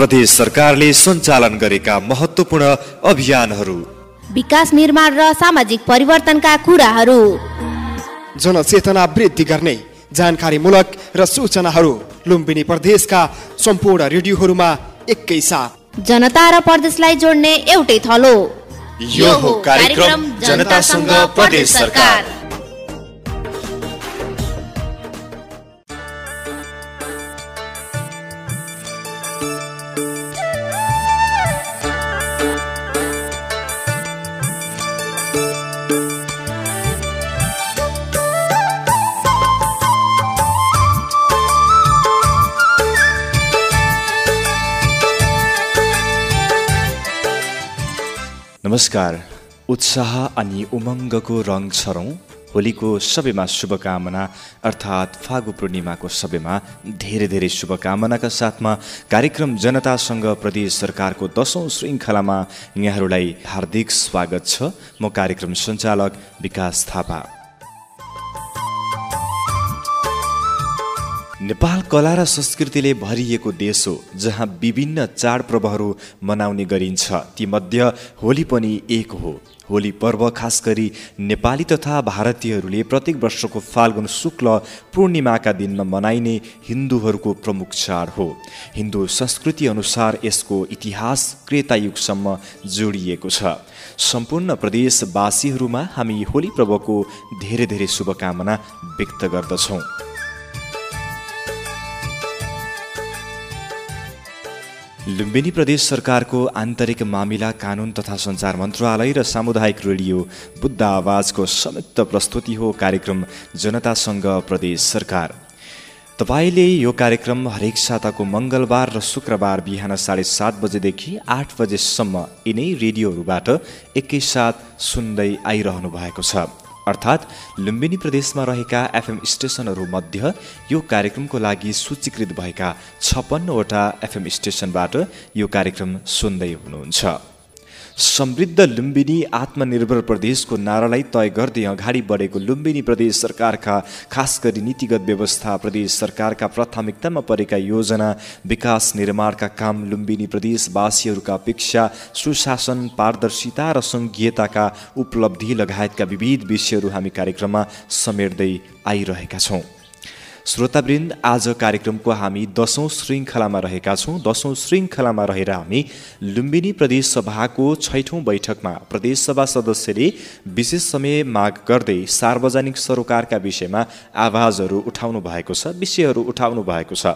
प्रदेश सरकारले सञ्चालन गरेका महत्त्वपूर्ण अभियानहरू। विकास निर्माण र सामाजिक परिवर्तनका कुराहरू। जनचेतना वृद्धि गर्ने जानकारीमूलक र सूचनाहरू लुम्बिनी प्रदेशका सम्पूर्ण रेडियोहरूमा एकै साथ। जनता र प्रदेशलाई जोड्ने एउटै थलो। यो हो कार्यक्रम जनतासँग प्रदेश सरकार। नमस्कार। उत्साह अनि उमङ्गको रङ छरौँ। होलीको सबैमा शुभकामना अर्थात् फागु पूर्णिमाको सबैमा धेरै धेरै शुभकामनाका साथमा कार्यक्रम जनतासँग प्रदेश सरकारको दसौँ श्रृङ्खलामा यहाँहरूलाई हार्दिक स्वागत छ। म कार्यक्रम सञ्चालक विकास थापा। नेपाल कला र संस्कृतिले भरिएको देश हो जहाँ विभिन्न चाडपर्वहरू मनाउने गरिन्छ। तीमध्ये होली पनि एक हो। होली पर्व खास गरी नेपाली तथा भारतीयहरूले प्रत्येक वर्षको फाल्गुन शुक्ल पूर्णिमाका दिनमा मनाइने हिन्दूहरूको प्रमुख चाड हो। हिन्दू संस्कृति अनुसार यसको इतिहास क्रेतायुगसम्म जोडिएको छ। सम्पूर्ण प्रदेशवासीहरूमा हामी होली पर्वको धेरै धेरै शुभकामना व्यक्त गर्दछौँ। लुम्बिनी प्रदेश सरकारको आन्तरिक मामिला कानुन तथा सञ्चार मन्त्रालय र सामुदायिक रेडियो बुद्ध आवाजको संयुक्त प्रस्तुति हो कार्यक्रम जनतासँग प्रदेश सरकार। तपाईँले यो कार्यक्रम हरेक साताको मङ्गलबार र शुक्रबार बिहान साढे सात बजेदेखि आठ बजेसम्म यिनै रेडियोहरूबाट एकैसाथ सुन्दै आइरहनु भएको छ। अर्थात् लुम्बिनी प्रदेशमा रहेका एफएम स्टेसनहरूमध्ये यो कार्यक्रमको लागि सूचीकृत भएका छप्पन्नवटा एफएम स्टेसनबाट यो कार्यक्रम सुन्दै हुनुहुन्छ। समृद्ध लुम्बिनी आत्मनिर्भर प्रदेशको नारालाई तय गर्दै अगाडि बढेको लुम्बिनी प्रदेश सरकारका खास गरी नीतिगत व्यवस्था प्रदेश सरकारका प्राथमिकतामा परेका योजना विकास निर्माणका काम लुम्बिनी प्रदेशवासीहरूका अपेक्षा सुशासन पारदर्शिता र सङ्घीयताका उपलब्धि लगायतका विविध विषयहरू हामी कार्यक्रममा समेट्दै आइरहेका छौँ। श्रोतावृन्द आज कार्यक्रमको हामी दसौँ श्रृङ्खलामा रहेका छौँ। दसौँ श्रृङ्खलामा रहेर हामी लुम्बिनी प्रदेश सभाको छैठौँ बैठकमा प्रदेशसभा सदस्यले विशेष समय माग गर्दै सार्वजनिक सरोकारका विषयमा आवाजहरू उठाउनु भएको छ विषयहरू उठाउनु भएको छ।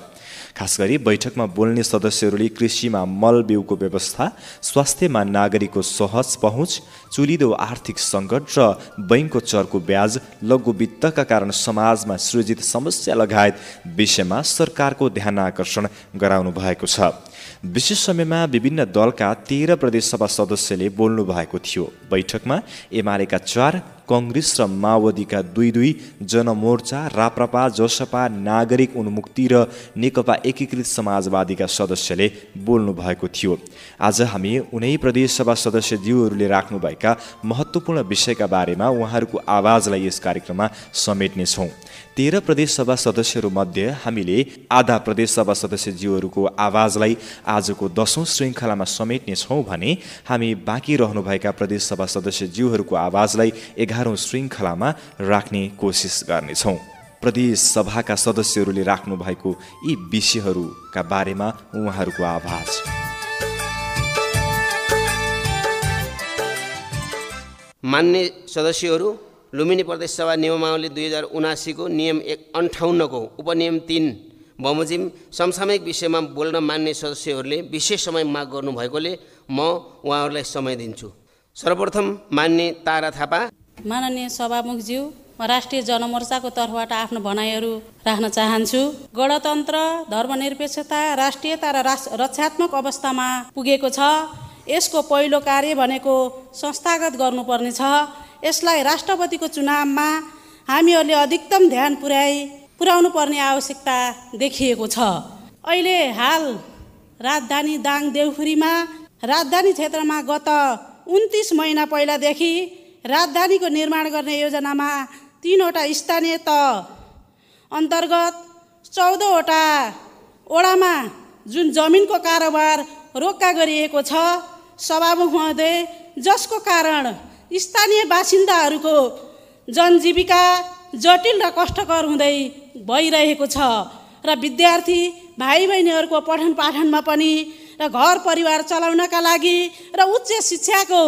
खास गरी बैठकमा बोल्ने सदस्यहरूले कृषिमा मल बिउको व्यवस्था स्वास्थ्यमा नागरिकको सहज पहुँच चुलिदो आर्थिक सङ्कट र बैङ्कको चरको ब्याज लघु वित्तका कारण समाजमा सृजित समस्या लगायत विषयमा सरकारको ध्यान आकर्षण गराउनु भएको छ। विशेष समयमा विभिन्न दलका तेह्र प्रदेशसभा सदस्यले बोल्नु भएको थियो। बैठकमा एमालेका चार कङ्ग्रेस र माओवादीका दुई दुई जनमोर्चा राप्रपा जसपा नागरिक उन्मुक्ति र नेकपा एकीकृत समाजवादीका सदस्यले बोल्नु भएको थियो। आज हामी उनै प्रदेशसभा सदस्यज्यूहरूले राख्नुभएका महत्त्वपूर्ण विषयका बारेमा उहाँहरूको आवाजलाई यस कार्यक्रममा समेट्नेछौँ। तेह्र प्रदेशसभा सदस्यहरूमध्ये हामीले आधा प्रदेशसभा सदस्यज्यूहरूको आवाजलाई आजको दसौँ श्रृङ्खलामा समेट्नेछौँ भने हामी बाँकी रहनुभएका प्रदेशसभा सदस्यज्यूहरूको आवाजलाई एघारौँ श्रृङ्खलामा राख्ने कोसिस गर्नेछौँ। प्रदेश सभाका सदस्यहरूले राख्नु भएको यी विषयहरूका बारेमा उहाँहरूको आवाज। मान्य सदस्यहरू लुम्बिनी प्रदेश सभा नियमावली दुई हजार उनासीको नियम एक अन्ठाउन्नको उपनियम तिन बमोजिम समसामयिक विषयमा बोल्न मान्ने सदस्यहरूले विशेष समय माग गर्नुभएकोले म उहाँहरूलाई समय दिन्छु। सर्वप्रथम मान्य तारा थापा। माननीय सभामुखज्यू म राष्ट्रिय जनमोर्चाको तर्फबाट आफ्नो भनाइहरू राख्न चाहन्छु। गणतन्त्र धर्मनिरपेक्षता राष्ट्रियता र रक्षात्मक अवस्थामा पुगेको छ। यसको पहिलो कार्य भनेको संस्थागत गर्नुपर्ने छ। यसलाई राष्ट्रपतिको चुनावमा हामीहरूले अधिकतम ध्यान पुर्याइ पुर्याउनु पर्ने आवश्यकता देखिएको छ। अहिले हाल राजधानी दाङ देउखुरीमा राजधानी क्षेत्रमा गत उन्तिस महिना पहिलादेखि राजधानीको निर्माण गर्ने योजनामा तिनवटा स्थानीय त अन्तर्गत चौधवटा ओडामा जुन जमिनको कारोबार रोक्का गरिएको छ सभामुख महोदय जसको कारण स्थानीय बासिन्दाहरूको जनजीविका जटिल र कष्टकर हुँदै भइरहेको छ र विद्यार्थी भाइ बहिनीहरूको पठन पाठनमा पनि र घर परिवार चलाउनका लागि र उच्च शिक्षाको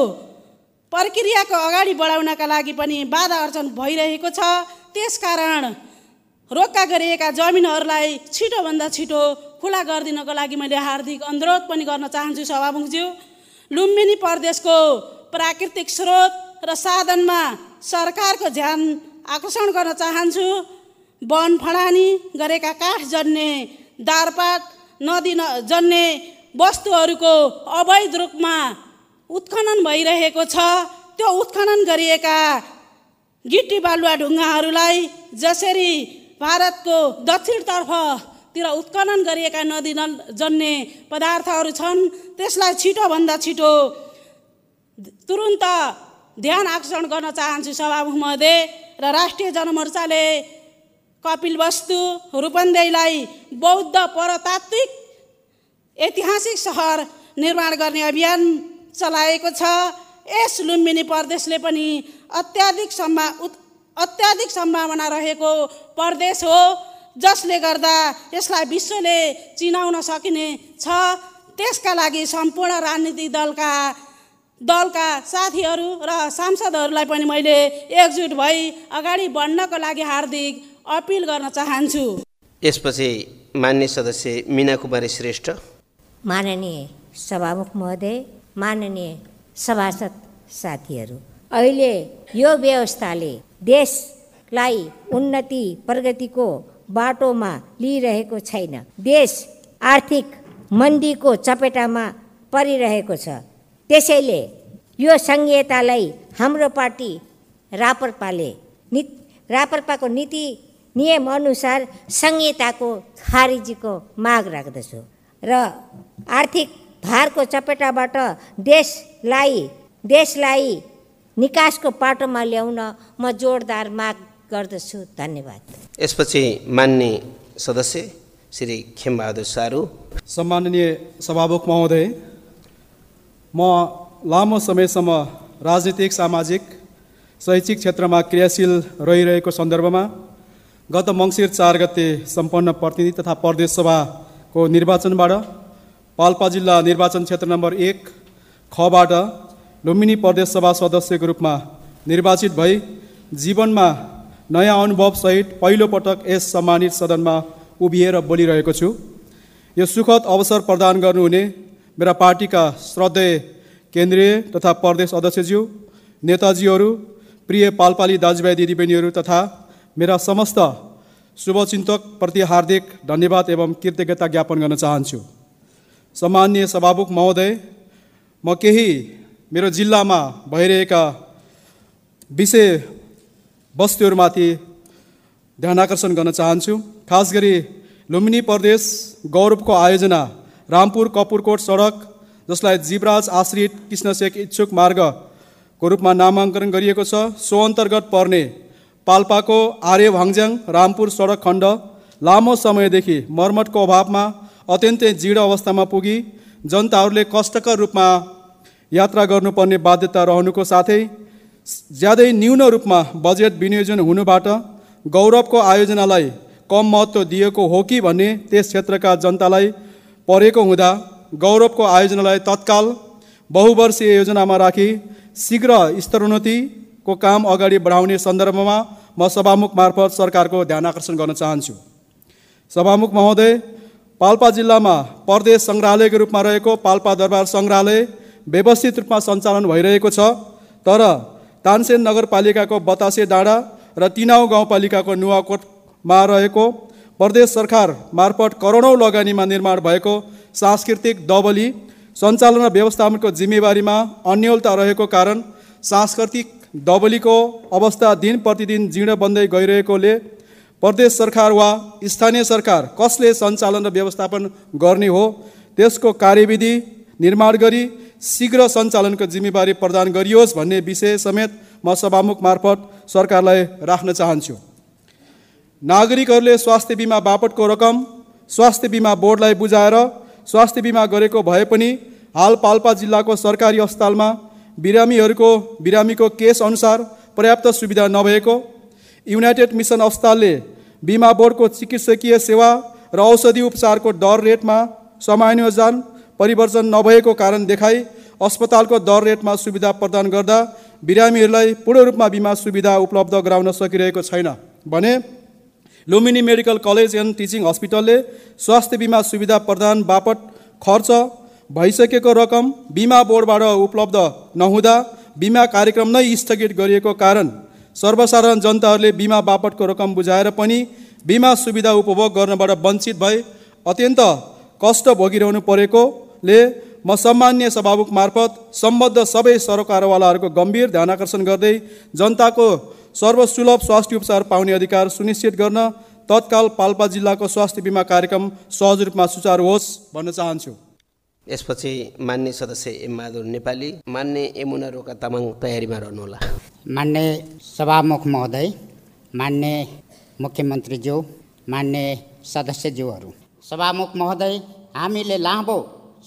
प्रक्रियाको अगाडि बढाउनका लागि पनि बाधा अर्चन भइरहेको छ। त्यसकारण रोक्का गरिएका जमिनहरूलाई छिटोभन्दा छिटो खुला गरिदिनको लागि मैले हार्दिक अनुरोध पनि गर्न चाहन्छु सभामुखज्यू। लुम्बिनी प्रदेशको प्राकृतिक स्रोत र साधनमा सरकारको ध्यान आकर्षण गर्न चाहन्छु। वन फडानी गरेका काठ जन्ने दारपात नदी न जन्ने वस्तुहरूको अवैध रूपमा उत्खनन भइरहेको छ। त्यो उत्खनन गरिएका गिटी बालुवा ढुङ्गाहरूलाई जसरी भारतको दक्षिणतर्फतिर उत्खनन गरिएका नदी जन्ने पदार्थहरू छन् त्यसलाई छिटोभन्दा छिटो तुरुन्त ध्यान आकर्षण गर्न चाहन्छु सभामुख महोदय र राष्ट्रिय जनमोर्चाले कपिल वस्तु रूपन्देहीलाई बौद्ध पुरातात्विक ऐतिहासिक सहर निर्माण गर्ने अभियान चलाएको छ। यस लुम्बिनी प्रदेशले पनि अत्याधिक सम्भा अत्याधिक सम्भावना रहेको प्रदेश हो जसले गर्दा यसलाई विश्वले चिनाउन सकिने छ। त्यसका लागि सम्पूर्ण राजनीतिक दलका दलका साथीहरू र सांसदहरूलाई पनि मैले एकजुट भई अगाडि बढ्नको लागि हार्दिक अपिल गर्न चाहन्छु। यसपछि मान्य सदस्य मिना कुमारी श्रेष्ठ। माननीय सभामुख महोदय माननीय सभासद साथीहरू अहिले यो व्यवस्थाले देशलाई उन्नति प्रगतिको बाटोमा लिइरहेको छैन। देश आर्थिक मन्दीको चपेटामा परिरहेको छ। त्यसैले यो सङ्घीयतालाई हाम्रो पार्टी रापरपाले नि रापरपाको नीति नियमअनुसार संहिताको खारिजीको माग राख्दछु र आर्थिक भारको चपेटाबाट देशलाई देशलाई निकासको पाटोमा ल्याउन म जोडदार माग गर्दछु। धन्यवाद। यसपछि मान्य सदस्य श्री खेमबहादुर सारू सम्माननीय सभामुख महोदय म लामो समयसम्म राजनीतिक सामाजिक शैक्षिक क्षेत्रमा क्रियाशील रहिरहेको सन्दर्भमा गत मङ्सिर चार गते सम्पन्न प्रतिनिधि तथा प्रदेश सभाको निर्वाचनबाट पाल्पा जिल्ला निर्वाचन क्षेत्र नम्बर एक खबाट लुम्बिनी प्रदेश सभा सदस्यको रूपमा निर्वाचित भई जीवनमा नयाँ अनुभवसहित पहिलोपटक यस सम्मानित सदनमा उभिएर बोलिरहेको छु। यो सुखद अवसर प्रदान गर्नुहुने मेरा पार्टीका श्रद्धेय केन्द्रीय तथा प्रदेश अध्यक्षज्यू नेताजीहरू प्रिय पालपाली दाजुभाइ दिदीबहिनीहरू तथा मेरा समस्त शुभचिन्तकप्रति हार्दिक धन्यवाद एवं कृतज्ञता ज्ञापन गर्न चाहन्छु। सम्मान्य सभामुख महोदय म केही मेरो जिल्लामा भइरहेका विषय वस्तुहरूमाथि ध्यान आकर्षण गर्न चाहन्छु। खास गरी लुम्बिनी प्रदेश गौरवको आयोजना रामपुर कपुरकोट सडक जसलाई जीवराज आश्रित कृष्णशेख इच्छुक मार्गको रूपमा नामाङ्कन गरिएको छ सो अन्तर्गत पर्ने पाल्पाको आर्य भाङज्याङ रामपुर सडक खण्ड लामो समयदेखि मर्मतको अभावमा अत्यन्तै जीर्ण अवस्थामा पुगी जनताहरूले कष्टकर रूपमा यात्रा गर्नुपर्ने बाध्यता रहनुको साथै ज्यादै न्यून रूपमा बजेट विनियोजन हुनुबाट गौरवको आयोजनालाई कम महत्त्व दिएको हो कि भन्ने त्यस क्षेत्रका जनतालाई परेको हुँदा गौरवको आयोजनालाई तत्काल बहुवर्षीय योजनामा राखी शीघ्र स्तरोन्नतिको काम अगाडि बढाउने सन्दर्भमा म सभामुख मार्फत सरकारको ध्यान आकर्षण गर्न चाहन्छु। सभामुख महोदय पाल्पा जिल्लामा प्रदेश सङ्ग्रहालयको रूपमा रहेको पाल्पा दरबार सङ्ग्रहालय व्यवस्थित रूपमा सञ्चालन भइरहेको छ तर तानसेन नगरपालिकाको बतासे डाँडा र तिनाउ गाउँपालिकाको नुवाकोटमा रहेको प्रदेश सरकार मार्फत करोडौँ लगानीमा निर्माण भएको सांस्कृतिक दबली सञ्चालन र व्यवस्थापनको जिम्मेवारीमा अन्यलता रहेको कारण सांस्कृतिक दबलीको अवस्था दिन प्रतिदिन जीर्ण बन्दै गइरहेकोले प्रदेश सरकार वा स्थानीय सरकार कसले सञ्चालन र व्यवस्थापन गर्ने हो त्यसको कार्यविधि निर्माण गरी शीघ्र सञ्चालनको जिम्मेवारी प्रदान गरियोस् भन्ने विषय समेत म सभामुख मार्फत सरकारलाई राख्न चाहन्छु। नागरिकहरूले स्वास्थ्य बिमा बापतको रकम स्वास्थ्य बिमा बोर्डलाई बुझाएर स्वास्थ्य बिमा गरेको भए पनि हाल पाल्पा जिल्लाको सरकारी अस्पतालमा बिरामीहरूको बिरामीको केस अनुसार पर्याप्त सुविधा नभएको युनाइटेड मिसन अस्पतालले बिमा बोर्डको चिकित्सकीय सेवा र औषधि उपचारको दर रेटमा समायोजन परिवर्तन नभएको कारण देखाई अस्पतालको दर रेटमा सुविधा प्रदान गर्दा बिरामीहरूलाई पूर्ण रूपमा बिमा सुविधा उपलब्ध गराउन सकिरहेको छैन भने Lumbini medical college and teaching हस्पिटलले स्वास्थ्य बिमा सुविधा प्रदान बापत खर्च भइसकेको रकम बिमा बोर्डबाट उपलब्ध नहुँदा बिमा कार्यक्रम नै स्थगित गरिएको कारण सर्वसाधारण जनताहरूले बिमा बापतको रकम बुझाएर पनि बिमा सुविधा उपभोग गर्नबाट वञ्चित भए अत्यन्त कष्ट भोगिरहनु परेकोले म सम्मान्य सभामुख मार्फत सम्बद्ध सबै सरकारवालाहरूको गम्भीर ध्यान आकर्षण गर्दै जनताको सर्वसुलभ स्वास्थ्य उपचार पाउने अधिकार सुनिश्चित गर्न तत्काल पाल्पा जिल्लाको स्वास्थ्य बिमा कार्यक्रम सहज रूपमा सुचारू होस् भन्न चाहन्छु। यसपछि मान्य सदस्य एम बहादुर नेपाली मान्य यमुना रोका तामाङ तयारीमा रहनुहोला। मान्य सभामुख महोदय मान्य मुख्यमन्त्रीज्यू मान्य सदस्यज्यूहरू। सभामुख महोदय हामीले लामो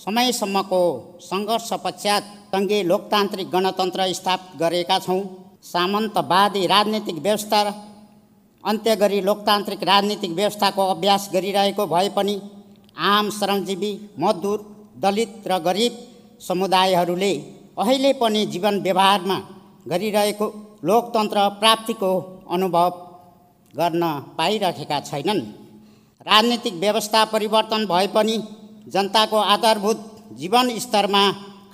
समयसम्मको सङ्घर्ष पश्चात सङ्घीय लोकतान्त्रिक गणतन्त्र स्थापित गरेका छौँ। सामन्तवादी राजनीतिक व्यवस्था अन्त्य गरी लोकतान्त्रिक राजनीतिक व्यवस्थाको अभ्यास गरिरहेको भए पनि आम श्रमजीवी मजदुर दलित र गरिब समुदायहरूले अहिले पनि जीवन व्यवहारमा गरिरहेको लोकतन्त्र प्राप्तिको अनुभव गर्न पाइरहेका छैनन्। राजनीतिक व्यवस्था परिवर्तन भए पनि जनताको आधारभूत जीवन स्तरमा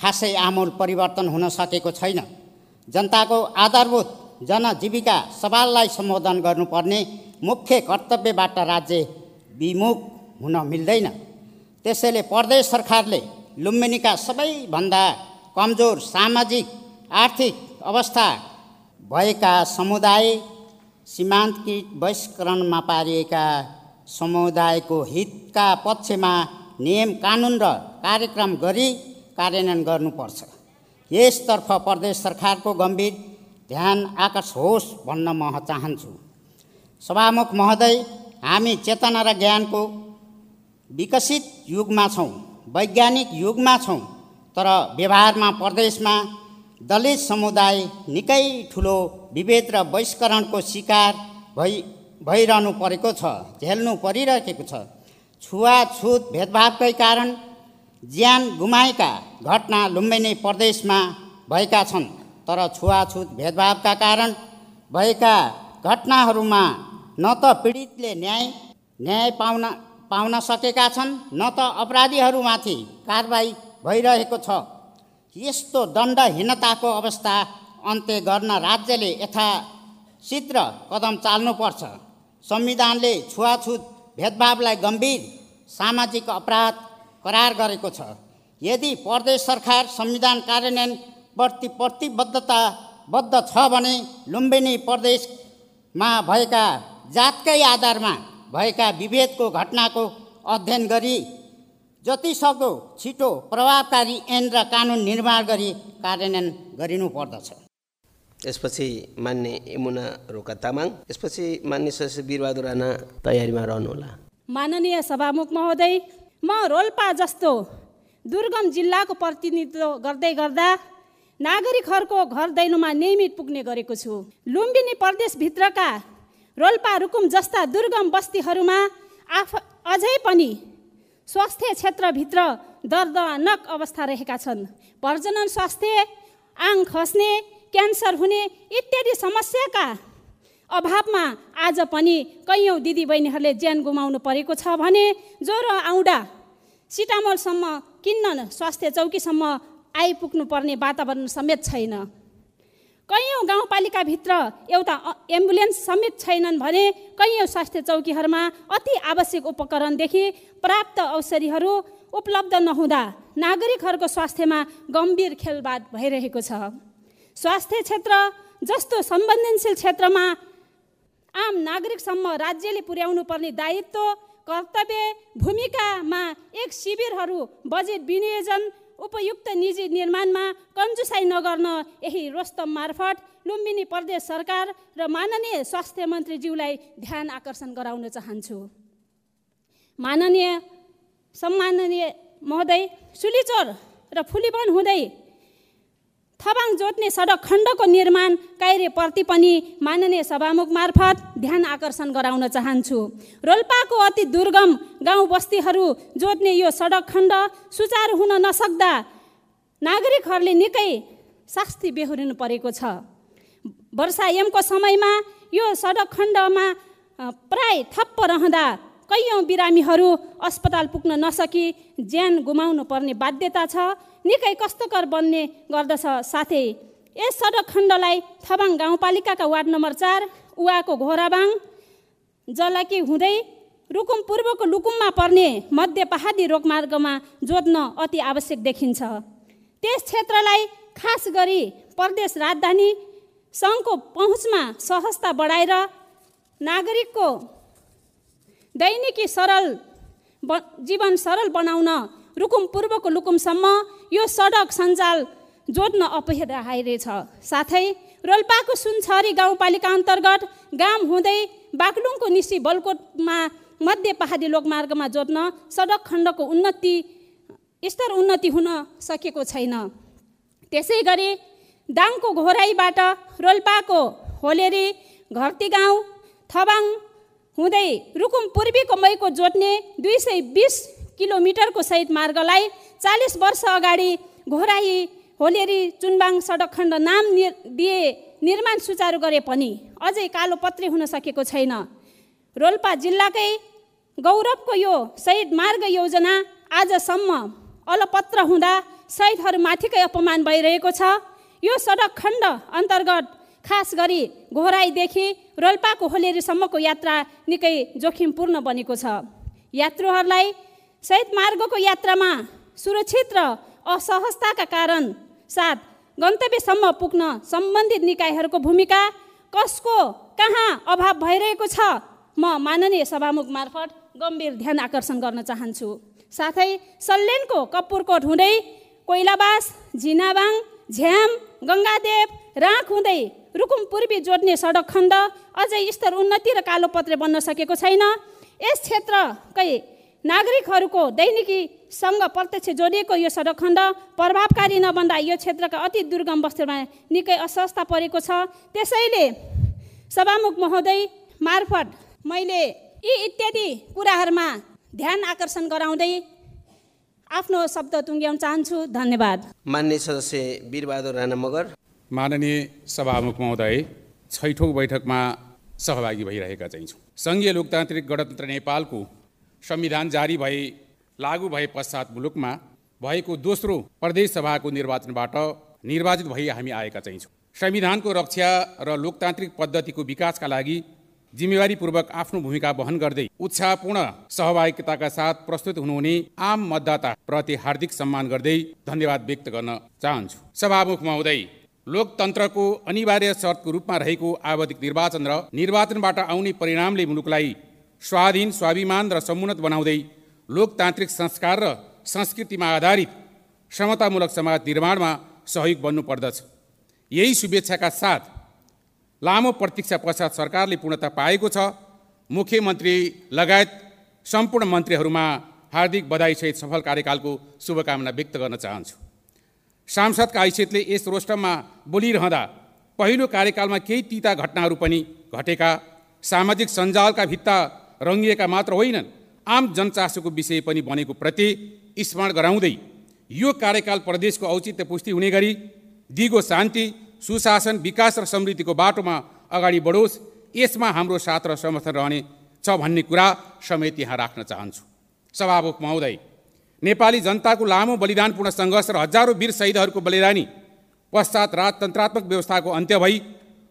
खासै आमूल परिवर्तन हुन सकेको छैन। जनताको आधारभूत जनजीविका सवाललाई सम्बोधन गर्नुपर्ने मुख्य कर्तव्यबाट राज्य विमुख हुन मिल्दैन। त्यसैले प्रदेश सरकारले लुम्बिनीका सबैभन्दा कमजोर सामाजिक आर्थिक अवस्था भएका समुदाय सीमान्तकृत बहिष्करणमा पारिएका समुदायको हितका पक्षमा नियम कानुन र कार्यक्रम गरी कार्यान्वयन गर्नुपर्छ। यसतर्फ प्रदेश सरकारको गम्भीर ध्यान आकर्ष होस् भन्न म चाहन्छु। सभामुख महोदय हामी चेतना र ज्ञानको विकसित युगमा छौँ वैज्ञानिक युगमा छौँ तर व्यवहारमा प्रदेशमा दलित समुदाय निकै ठुलो विभेद र बहिष्करणको शिकार भइ भइरहनु परेको छ झेल्नु परिरहेको छ। छुवाछुत भेदभावकै कारण ज्यान गुमाएका घटना लुम्बिनी प्रदेशमा भएका छन् तर छुवाछुत भेदभावका कारण भएका घटनाहरूमा न त पीडितले न्याय न्याय पाउन पाउन सकेका छन् न त अपराधीहरूमाथि कारवाही भइरहेको छ। यस्तो दण्डहीनताको अवस्था अन्त्य गर्न राज्यले यथाशीघ्र कदम चाल्नुपर्छ। संविधानले छुवाछुत भेदभावलाई गम्भीर सामाजिक अपराध करार गरेको छ। यदि प्रदेश सरकार संविधान कार्यान्वयनप्रति प्रतिबद्धताबद्ध छ भने लुम्बिनी प्रदेशमा भएका जातकै आधारमा भएका विभेदको घटनाको अध्ययन गरी जतिसक्दो छिटो प्रभावकारी ऐन र कानुन निर्माण गरी कार्यान्वयन गरिनु पर्दछ। यसपछि मान्य यमुना रोका तामाङ यसपछि मान्य सदस्य वीरबहादुर राणा तयारीमा रहनुहोला। माननीय सभामुख महोदय म रोल्पा जस्तो दुर्गम जिल्लाको प्रतिनिधित्व गर्दै गर्दा नागरिकहरूको घर दैलोमा नियमित पुग्ने गरेको छु। लुम्बिनी प्रदेशभित्रका रोल्पा रुकुम जस्ता दुर्गम बस्तीहरूमा आफ अझै पनि स्वास्थ्य क्षेत्रभित्र दर्दनाक अवस्था रहेका छन्। प्रजनन स्वास्थ्य आङ खस्ने क्यान्सर हुने इत्यादि समस्याका अभावमा आज पनि कैयौँ दिदीबहिनीहरूले ज्यान गुमाउनु परेको छ भने ज्वरो आउँदा सिटामोलसम्म किन्न स्वास्थ्य चौकीसम्म आइपुग्नु पर्ने वातावरण समेत छैन। कैयौँ गाउँपालिकाभित्र एउटा एम्बुलेन्स समेत छैनन् भने कैयौँ स्वास्थ्य चौकीहरूमा अति आवश्यक उपकरणदेखि प्राप्त औषधिहरू उपलब्ध नहुँदा नागरिकहरूको स्वास्थ्यमा गम्भीर खेलबाड भइरहेको छ। स्वास्थ्य क्षेत्र जस्तो संवेदनशील क्षेत्रमा आम नागरिकसम्म राज्यले पुर्याउनु पर्ने दायित्व कर्तव्य भूमिकामा एक शिविरहरू बजेट विनियोजन उपयुक्त निजी निर्माणमा कन्जुसाई नगर्न यही रोस्तम मार्फत लुम्बिनी प्रदेश सरकार र माननीय स्वास्थ्य मन्त्रीज्यूलाई ध्यान आकर्षण गराउन चाहन्छु। माननीय सम्माननीय महोदय सुलिचोर र फुलिबन हुँदै थबाङ जोत्ने सडक खण्डको निर्माण कार्यप्रति पनि माननीय सभामुख मार्फत ध्यान आकर्षण गराउन चाहन्छु। रोल्पाको अति दुर्गम गाउँ बस्तीहरू जोत्ने यो सडक खण्ड सुचारू हुन नसक्दा नागरिकहरूले निकै शास्ति बेहोरिनु परेको छ। वर्षायामको समयमा यो सडक खण्डमा प्राय थप्प रहँदा कैयौँ बिरामीहरू अस्पताल पुग्न नसकी ज्यान गुमाउनु पर्ने बाध्यता छ। निकै कष्टकर बन्ने गर्दछ। साथै यस सडक खण्डलाई थबाङ गाउँपालिकाका वार्ड नम्बर चार उवाको घोराबाङ जलाकी हुँदै रुकुम पूर्वको लुकुममा पर्ने मध्य पहाडी रोगमार्गमा जोत्न अति आवश्यक देखिन्छ। त्यस क्षेत्रलाई खास गरी प्रदेश राजधानी सङ्घको पहुँचमा सहजता बढाएर नागरिकको दैनिकी सरल जीवन सरल बनाउन रुकुम पूर्वको लुकुमसम्म यो सडक सञ्जाल जोड्न अपराइरहेछ साथै रोल्पाको सुनछरी गाउँपालिका अन्तर्गत गाम हुँदै बागलुङको निसी बलकोटमा मध्य पहाडी लोकमार्गमा जोड्न सडक खण्डको उन्नति स्तर उन्नति हुन सकेको छैन। त्यसै गरी दाङको घोराईबाट रोल्पाको होलेरी घरती गाउँ थबाङ हुँदै रुकुम पूर्वीको मैको जोड्ने दुई सय बिस किलोमिटरको सहित मार्गलाई चालिस वर्ष अगाडि घोराई होलेरी चुनबाङ सडक खण्ड नाम नि दिए निर्माण सुचारू गरे पनि अझै कालो पत्री हुन सकेको छैन। रोल्पा जिल्लाकै गौरवको यो शहीद मार्ग योजना आजसम्म अलपत्र हुँदा शहीदहरूमाथिकै अपमान भइरहेको छ। यो सडक खण्ड अन्तर्गत खास गरी घोराईदेखि रोल्पाको होलेरीसम्मको यात्रा निकै जोखिमपूर्ण बनेको छ। यात्रुहरूलाई सहित मार्गको यात्रामा सुरक्षित र असहजताका कारण साथ गन्तव्यसम्म पुग्न सम्बन्धित निकायहरूको भूमिका कसको कहाँ अभाव भइरहेको छ म माननीय सभामुख मार्फत गम्भीर ध्यान आकर्षण गर्न चाहन्छु। साथै सल्यानको कपुरकोट हुँदै कोइलाबास झिनाबाङ झ्याम गङ्गादेव राख हुँदै रुकुम पूर्वी जोड्ने सडक खण्ड अझै स्तर उन्नति र कालोपत्रे बन्न सकेको छैन। यस क्षेत्रकै नागरिकहरूको दैनिकीसँग प्रत्यक्ष जोडिएको यो सडक खण्ड प्रभावकारी नबन्दा यो क्षेत्रका अति दुर्गम बस्तीमा निकै असहजता परेको छ। त्यसैले सभामुख महोदय मार्फत मैले यी इत्यादि कुराहरूमा ध्यान आकर्षण गराउँदै आफ्नो शब्द टुङ्ग्याउन चाहन्छु। धन्यवाद। मान्य सदस्य वीरबहादुर राणा मगर। माननीय सभामुख महोदय छैठौँ बैठकमा सहभागी भइरहेका चाहिँ छौँ सङ्घीय लोकतान्त्रिक गणतन्त्र नेपालको संविधान जारी भए लागू भए पश्चात मुलुकमा भएको दोस्रो प्रदेश सभाको निर्वाचनबाट निर्वाचित भई हामी आएका चाहिँ छौँ। संविधानको रक्षा र लोकतान्त्रिक पद्धतिको विकासका लागि जिम्मेवारीपूर्वक आफ्नो भूमिका वहन गर्दै उत्साहपूर्ण सहभागिताका साथ प्रस्तुत हुनुहुने आम मतदाताप्रति हार्दिक सम्मान गर्दै धन्यवाद व्यक्त गर्न चाहन्छु। सभामुख महोदय लोकतन्त्रको अनिवार्य शर्तको रूपमा रहेको आवधिक निर्वाचन र निर्वाचनबाट आउने परिणामले मुलुकलाई स्वाधीन स्वाभिमान र समुन्नत बनाउँदै लोकतान्त्रिक संस्कार र संस्कृतिमा आधारित समतामूलक समाज निर्माणमा सहयोग बन्नुपर्दछ यही शुभेच्छाका साथ लामो प्रतीक्षा पश्चात सरकारले पूर्णता पाएको छ। मुख्यमन्त्री लगायत सम्पूर्ण मन्त्रीहरूमा हार्दिक बधाईसहित सफल कार्यकालको शुभकामना व्यक्त गर्न चाहन्छु। सांसदका हैसियतले यस रोस्टममा बोलिरहँदा पहिलो कार्यकालमा केही तिता घटनाहरू पनि घटेका। सामाजिक सञ्जालका भित्ता रङ्गिएका मात्र होइनन्। आम जनचासोको विषय पनि बनेको प्रति स्मरण गराउँदै यो कार्यकाल प्रदेशको औचित्य पुष्टि हुने गरी दिगो शान्ति सुशासन विकास र समृद्धिको बाटोमा अगाडि बढोस् यसमा हाम्रो साथ र समर्थन रहने छ भन्ने कुरा समेत यहाँ राख्न चाहन्छु। सभामुख महोदय नेपाली जनताको लामो बलिदानपूर्ण सङ्घर्ष र हजारौँ वीर शहीदहरूको बलिदानी पश्चात राजतन्त्रात्मक व्यवस्थाको अन्त्य भई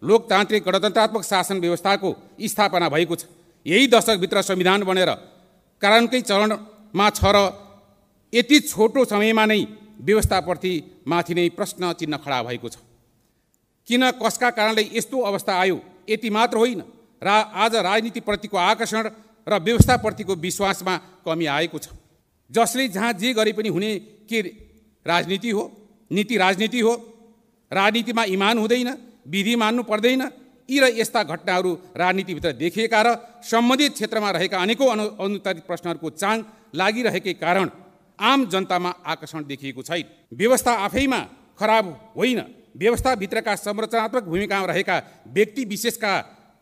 लोकतान्त्रिक गणतन्त्रात्मक शासन व्यवस्थाको स्थापना भएको छ। यही दशकभित्र संविधान बनेर कारणकै चरणमा छ र यति छोटो समयमा नै व्यवस्थाप्रति माथि नै प्रश्न चिन्ह खडा भएको छ। किन कसका कारणले यस्तो अवस्था आयो यति मात्र होइन रा आज राजनीतिप्रतिको आकर्षण र व्यवस्थाप्रतिको विश्वासमा कमी आएको छ। जसले जहाँ जे गरे पनि हुने के राजनीति हो नीति राजनीति हो राजनीतिमा इमान हुँदैन विधि मान्नु पर्दैन यी र यस्ता घटनाहरू राजनीतिभित्र देखिएका र सम्बन्धित क्षेत्रमा रहेका अनेकौँ अनु अनुत्तरित प्रश्नहरूको चाङ लागिरहेकै कारण आम जनतामा आकर्षण देखिएको छैन। व्यवस्था आफैमा खराब होइन। व्यवस्थाभित्रका संरचनात्मक भूमिकामा रहेका व्यक्ति विशेषका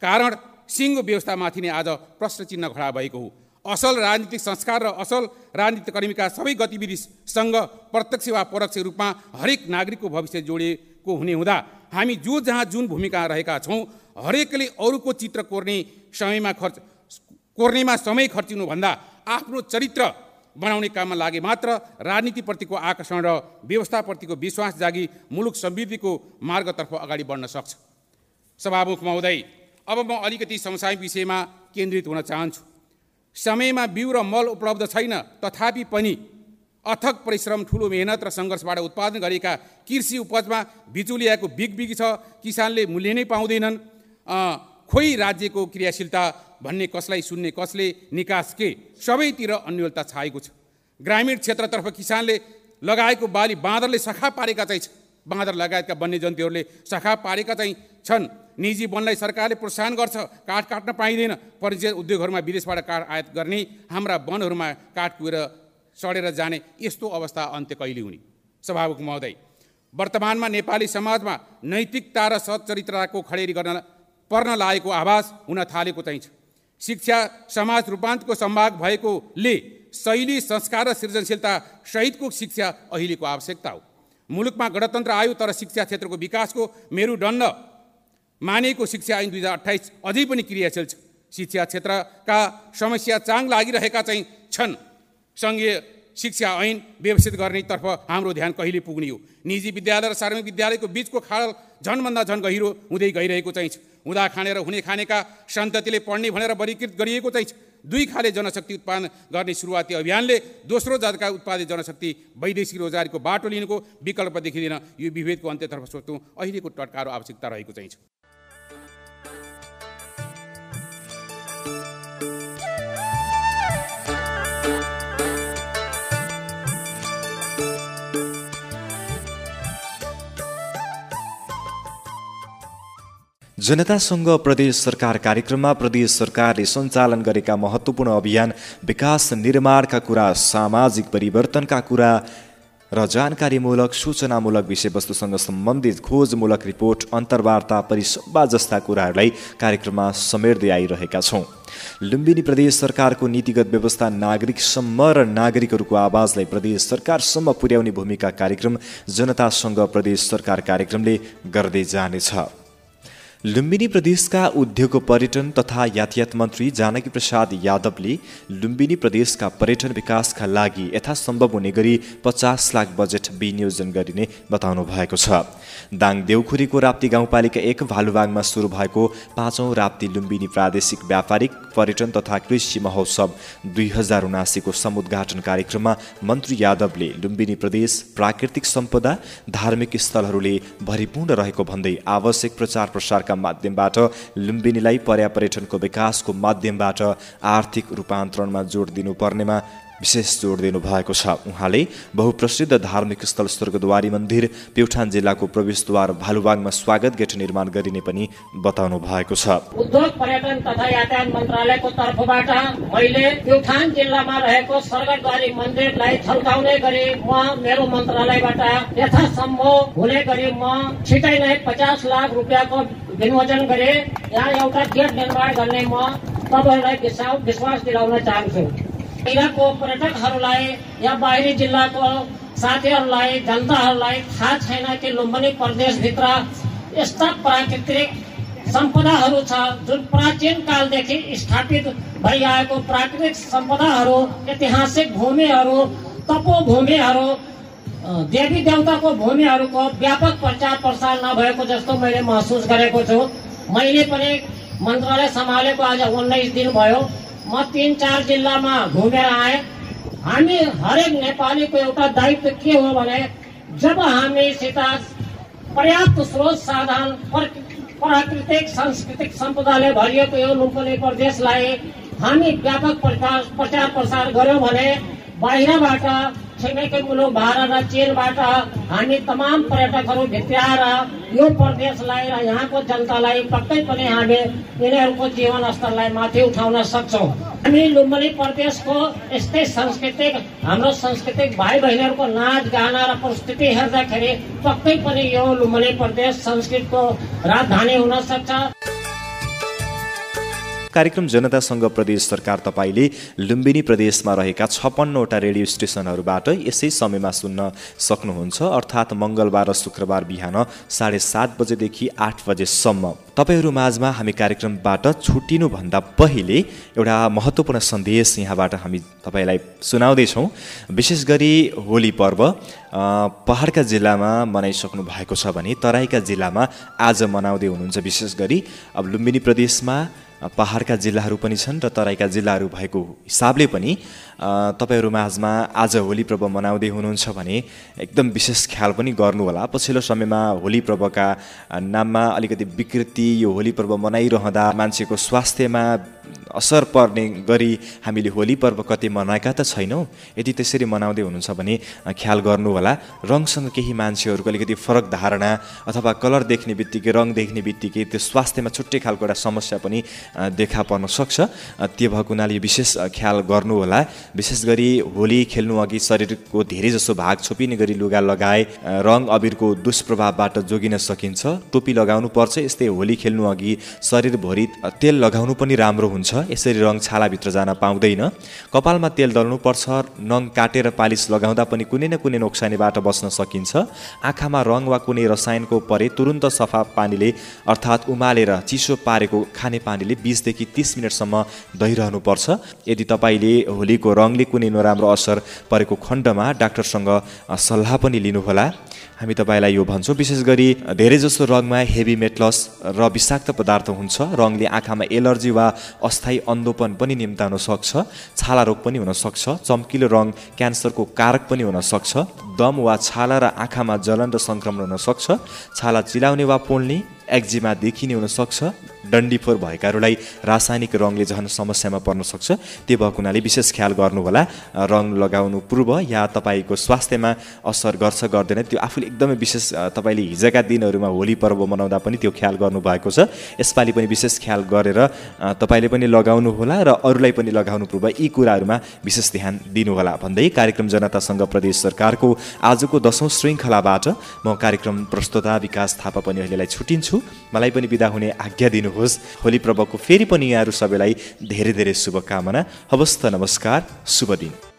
कारण सिङ्गो व्यवस्थामाथि नै आज प्रश्न चिन्ह खडा भएको हो। असल राजनीतिक संस्कार र असल राजनीतिक कर्मीका सबै गतिविधिसँग प्रत्यक्ष वा परोक्ष रूपमा हरेक नागरिकको भविष्य जोडिएको हुने हुँदा हामी जो जहाँ जुन भूमिका रहेका छौँ हरेकले अरूको चित्र कोर्ने समयमा खर्च कोर्नेमा समय खर्चिनुभन्दा आफ्नो चरित्र बनाउने काममा लागे मात्र राजनीतिप्रतिको आकर्षण र व्यवस्थाप्रतिको विश्वास जागी मुलुक समृद्धिको मार्गतर्फ अगाडि बढ्न सक्छ। सभामुख महोदय अब म अलिकति समसामयिक विषयमा केन्द्रित हुन चाहन्छु। समयमा बिउ र मल उपलब्ध छैन तथापि पनि अथक परिश्रम ठुलो मेहनत र सङ्घर्षबाट उत्पादन गरेका कृषि उपजमा बिचुलियाको बिगबिगी छ किसानले मूल्य नै पाउँदैनन्। खोइ राज्यको क्रियाशीलता भन्ने कसलाई सुन्ने कसले निकास के? सबैतिर अन्यलता छाएको छ। ग्रामीण क्षेत्रतर्फ किसानले लगाएको बाली बाँदरले सखा पारेका चाहिँ बाँदर लगायतका वन्यजन्तुहरूले सखा पारेका चाहिँ छन्। निजी वनलाई सरकारले प्रोत्साहन गर्छ काठ काट्न पाइँदैन। परिचय उद्योगहरूमा विदेशबाट काठ आयात गर्ने हाम्रा वनहरूमा काठ कुएर सडेर जाने यस्तो अवस्था अन्त्य कहिले हुने? सभामुख महोदय वर्तमानमा नेपाली समाजमा नैतिकता र सच्चरित्रताको खडेरी गर्न पर्न लागेको आभास हुन थालेको चाहिँ छ। शिक्षा समाज रूपान्तरको सम्भाग भएकोले शैली संस्कार र सृजनशीलता सहितको शिक्षा अहिलेको आवश्यकता हो। मुलुकमा गणतन्त्र आयो तर शिक्षा क्षेत्रको विकासको मेरुदण्ड मानिएको शिक्षा ऐन दुई हजार अठाइस अझै पनि क्रियाशील छ। शिक्षा क्षेत्रका समस्या चाङ लागिरहेका चाहिँ छन्। सङ्घीय शिक्षा ऐन व्यवस्थित गर्नेतर्फ हाम्रो ध्यान कहिले पुग्ने हो निजी विद्यालय र सार्वजनिक विद्यालयको बिचको खाडल झनभन्दा झन् गहिरो हुँदै गइरहेको चाहिँ हुँदा खानेर हुने खानेका सन्ततिले पढ्ने भनेर वर्गीकृत गरिएको चाहिँ दुई खाले जनशक्ति उत्पादन गर्ने सुरुवाती अभियानले दोस्रो जातका उत्पादित जनशक्ति वैदेशिक रोजगारीको बाटो लिनुको विकल्प देखिँदैन। यो विभेदको अन्त्यतर्फ सोच्नु अहिलेको टटकारो आवश्यकता रहेको चाहिँ जनतासँग प्रदेश सरकार कार्यक्रममा प्रदेश सरकारले सञ्चालन गरेका महत्त्वपूर्ण अभियान विकास निर्माणका कुरा सामाजिक परिवर्तनका कुरा र जानकारीमूलक सूचनामूलक विषयवस्तुसँग सम्बन्धित खोजमूलक रिपोर्ट अन्तर्वार्ता परिसंवाद जस्ता कुराहरूलाई कार्यक्रममा समेट्दै आइरहेका छौँ। लुम्बिनी प्रदेश सरकारको नीतिगत व्यवस्था नागरिकसम्म र नागरिकहरूको आवाजलाई प्रदेश सरकारसम्म पुर्याउने भूमिका कार्यक्रम जनतासँग प्रदेश सरकार कार्यक्रमले गर्दै जानेछ। लुम्बिनी प्रदेशका उद्योग पर्यटन तथा यातायात मन्त्री जानकी प्रसाद यादवले लुम्बिनी प्रदेशका पर्यटन विकासका लागि यथासम्भव हुने गरी पचास लाख बजेट विनियोजन गरिने बताउनु भएको छ। दाङ देउखुरीको राप्ती गाउँपालिका एक भालुबागमा सुरु भएको पाँचौँ राप्ती लुम्बिनी प्रादेशिक व्यापारिक पर्यटन तथा कृषि महोत्सव दुई हजार उनासीको समुद्घाटन कार्यक्रममा मन्त्री यादवले लुम्बिनी प्रदेश प्राकृतिक सम्पदा धार्मिक स्थलहरूले भरिपूर्ण रहेको भन्दै आवश्यक प्रचार प्रसारका माध्यमबाट लुम्बिनीलाई पर्यापर्यटनको विकासको माध्यमबाट आर्थिक रूपान्तरणमा जोड दिनुपर्नेमा विशेष जोड दिनुभएको छ। उहाँले बहुप्रसिद्ध धार्मिक स्थल स्वर्गद्वारी मन्दिर प्युठान जिल्लाको प्रवेशद्वार भालुबागमा स्वागत गेट निर्माण गरिने पनि बताउनु भएको छ। उद्योग पर्यटन तथा यातायात मन्त्रालयको तर्फबाट मैले प्युठान जिल्लामा रहेको स्वर्गद्वारी मन्दिरलाई छल्काउने गरी म मेरो मन्त्रालयबाट यथासम्भव हुने गरी म छिटै नै पचास लाख रुपियाँको गरे यहाँ एउटा गेट निर्माण गर्ने म तपाईँहरूलाई विश्वास दिलाउन चाहन्छु बाहिरको पर्यटकहरूलाई या बाहिरी जिल्लाको साथीहरूलाई जनताहरूलाई थाहा छैन कि लुम्बिनी प्रदेशभित्र यस्ता प्राकृतिक सम्पदाहरू छ जुन प्राचीन कालदेखि स्थापित भइआएको प्राकृतिक सम्पदाहरू ऐतिहासिक भूमिहरू तपोभूमिहरू देवी देवताको भूमिहरूको व्यापक प्रचार प्रसार नभएको मैले महसुस गरेको छु। मैले आज उन्नाइस दिन भयो। म तिन चार जिल्लामा घुमेर आएँ। हामी हरेक नेपालीको दायित्व के हो जब हामीसित पर्याप्त स्रोत साधन प्राकृतिक, सांस्कृतिक सम्पदाले भरिएको यो लुम्पनी प्रदेशलाई हामी व्यापक प्रचार प्रसार गर्यौँ भने बाहिरबाट छिमेकी मुलुक भारत र चीनबाट हामी तमाम पर्यटकहरू भित्र्याएर यो प्रदेशलाई र यहाँको जनतालाई पक्कै पनि हामी यिनीहरूको जीवन स्तरलाई माथि उठाउन सक्छौँ। हामी लुम्बिनी प्रदेशको यस्तै सांस्कृतिक हाम्रो सांस्कृतिक भाइ बहिनीहरूको नाच गाना र प्रस्तुति हेर्दाखेरि पक्कै पनि यो लुम्बिनी प्रदेश संस्कृतको राजधानी हुन सक्छ। कार्यक्रम जनतासँग प्रदेश सरकार तपाईँले लुम्बिनी प्रदेशमा रहेका छप्पन्नवटा रेडियो स्टेसनहरूबाट यसै समयमा सुन्न सक्नुहुन्छ। अर्थात् मङ्गलबार र शुक्रबार बिहान साढे सात बजेदेखि आठ बजेसम्म। तपाईँहरू माझमा हामी कार्यक्रमबाट छुट्टिनुभन्दा पहिले एउटा महत्त्वपूर्ण सन्देश यहाँबाट हामी तपाईँलाई सुनाउँदैछौँ। विशेष गरी होली पर्व पहाडका जिल्लामा मनाइसक्नु भएको छ भने तराईका जिल्लामा आज मनाउँदै हुनुहुन्छ। विशेष गरी अब लुम्बिनी प्रदेशमा पहाडका जिल्लाहरू पनि छन् र तराईका जिल्लाहरू भएको हिसाबले पनि तपाईँहरू माझमा आज होली पर्व मनाउँदै हुनुहुन्छ भने एकदम विशेष ख्याल पनि गर्नुहोला। पछिल्लो समयमा होली पर्वका नाममा अलिकति विकृति यो होली पर्व मनाइरहँदा मान्छेको स्वास्थ्यमा असर पर्ने गरी हामीले होली पर्व कति मनाएका त छैनौँ। यदि त्यसरी मनाउँदै हुनुहुन्छ भने ख्याल गर्नुहोला। रङसँग केही मान्छेहरूको अलिकति फरक धारणा अथवा कलर देख्ने बित्तिकै रङ देख्ने बित्तिकै त्यो स्वास्थ्यमा छुट्टै खालको एउटा समस्या पनि देखा पर्न सक्छ। त्यो भएको हुनाले विशेष ख्याल गर्नुहोला। विशेष गरी होली खेल्नु अघि शरीरको धेरै जसो भाग छोपिने गरी लुगा लगाए रङ अबिरको दुष्प्रभावबाट जोगिन सकिन्छ। टोपी लगाउनु पर्छ यस्तै होली खेल्नु अघि शरीरभरि तेल लगाउनु पनि राम्रो हुन्छ। यसरी रङ छालाभित्र जान पाउँदैन। कपालमा तेल दल्नुपर्छ नङ काटेर पालिस लगाउँदा पनि कुनै न कुनै नोक्सानीबाट बस्न सकिन्छ। आँखामा रङ वा कुनै रसायनको परे तुरुन्त सफा पानीले अर्थात् उमालेर चिसो पारेको खाने पानीले बिसदेखि तिस मिनटसम्म दहिरहनुपर्छ यदि तपाईँले होलीको रङले कुनै नराम्रो असर परेको खण्डमा डाक्टरसँग सल्लाह पनि लिनुहोला। हामी तपाईँलाई यो भन्छौँ विशेष गरी धेरैजसो रङमा हेभी मेटलस र विषाक्त पदार्थ हुन्छ रङले आँखामा एलर्जी वा अस्थायी अन्धोपन पनि निम्ताउन सक्छ छाला रोग पनि हुनसक्छ चम्किलो रङ क्यान्सरको कारक पनि हुनसक्छ दम वा छाला र आँखामा जलन र सङ्क्रमण हुनसक्छ छाला चिलाउने वा पोल्ने एक्जिमा देखिने हुनसक्छ डन्डीफोर भएकाहरूलाई रासायनिक रङले झन् समस्यामा पर्न सक्छ। त्यो भएको हुनाले विशेष ख्याल गर्नुहोला। रङ लगाउनु पूर्व या तपाईँको स्वास्थ्यमा असर गर्छ गर्दैन। त्यो आफूले एकदमै विशेष तपाईँले हिजोका दिनहरूमा होली पर्व मनाउँदा पनि त्यो ख्याल गर्नुभएको छ। यसपालि पनि विशेष ख्याल गरेर तपाईँले पनि लगाउनु होला र अरूलाई पनि लगाउनु पूर्व यी कुराहरूमा विशेष ध्यान दिनुहोला भन्दै कार्यक्रम जनतासँग प्रदेश सरकारको आजको दसौँ श्रृङ्खलाबाट म कार्यक्रम प्रस्तुता विकास थापा पनि अहिलेलाई छुट्टिन्छु मलाई पनि बिदा हुने आज्ञा दिनुहोस् होली पर्वको फेरि पनि यहाँहरू सबैलाई धेरै धेरै शुभकामना। हवस्त नमस्कार शुभ दिन।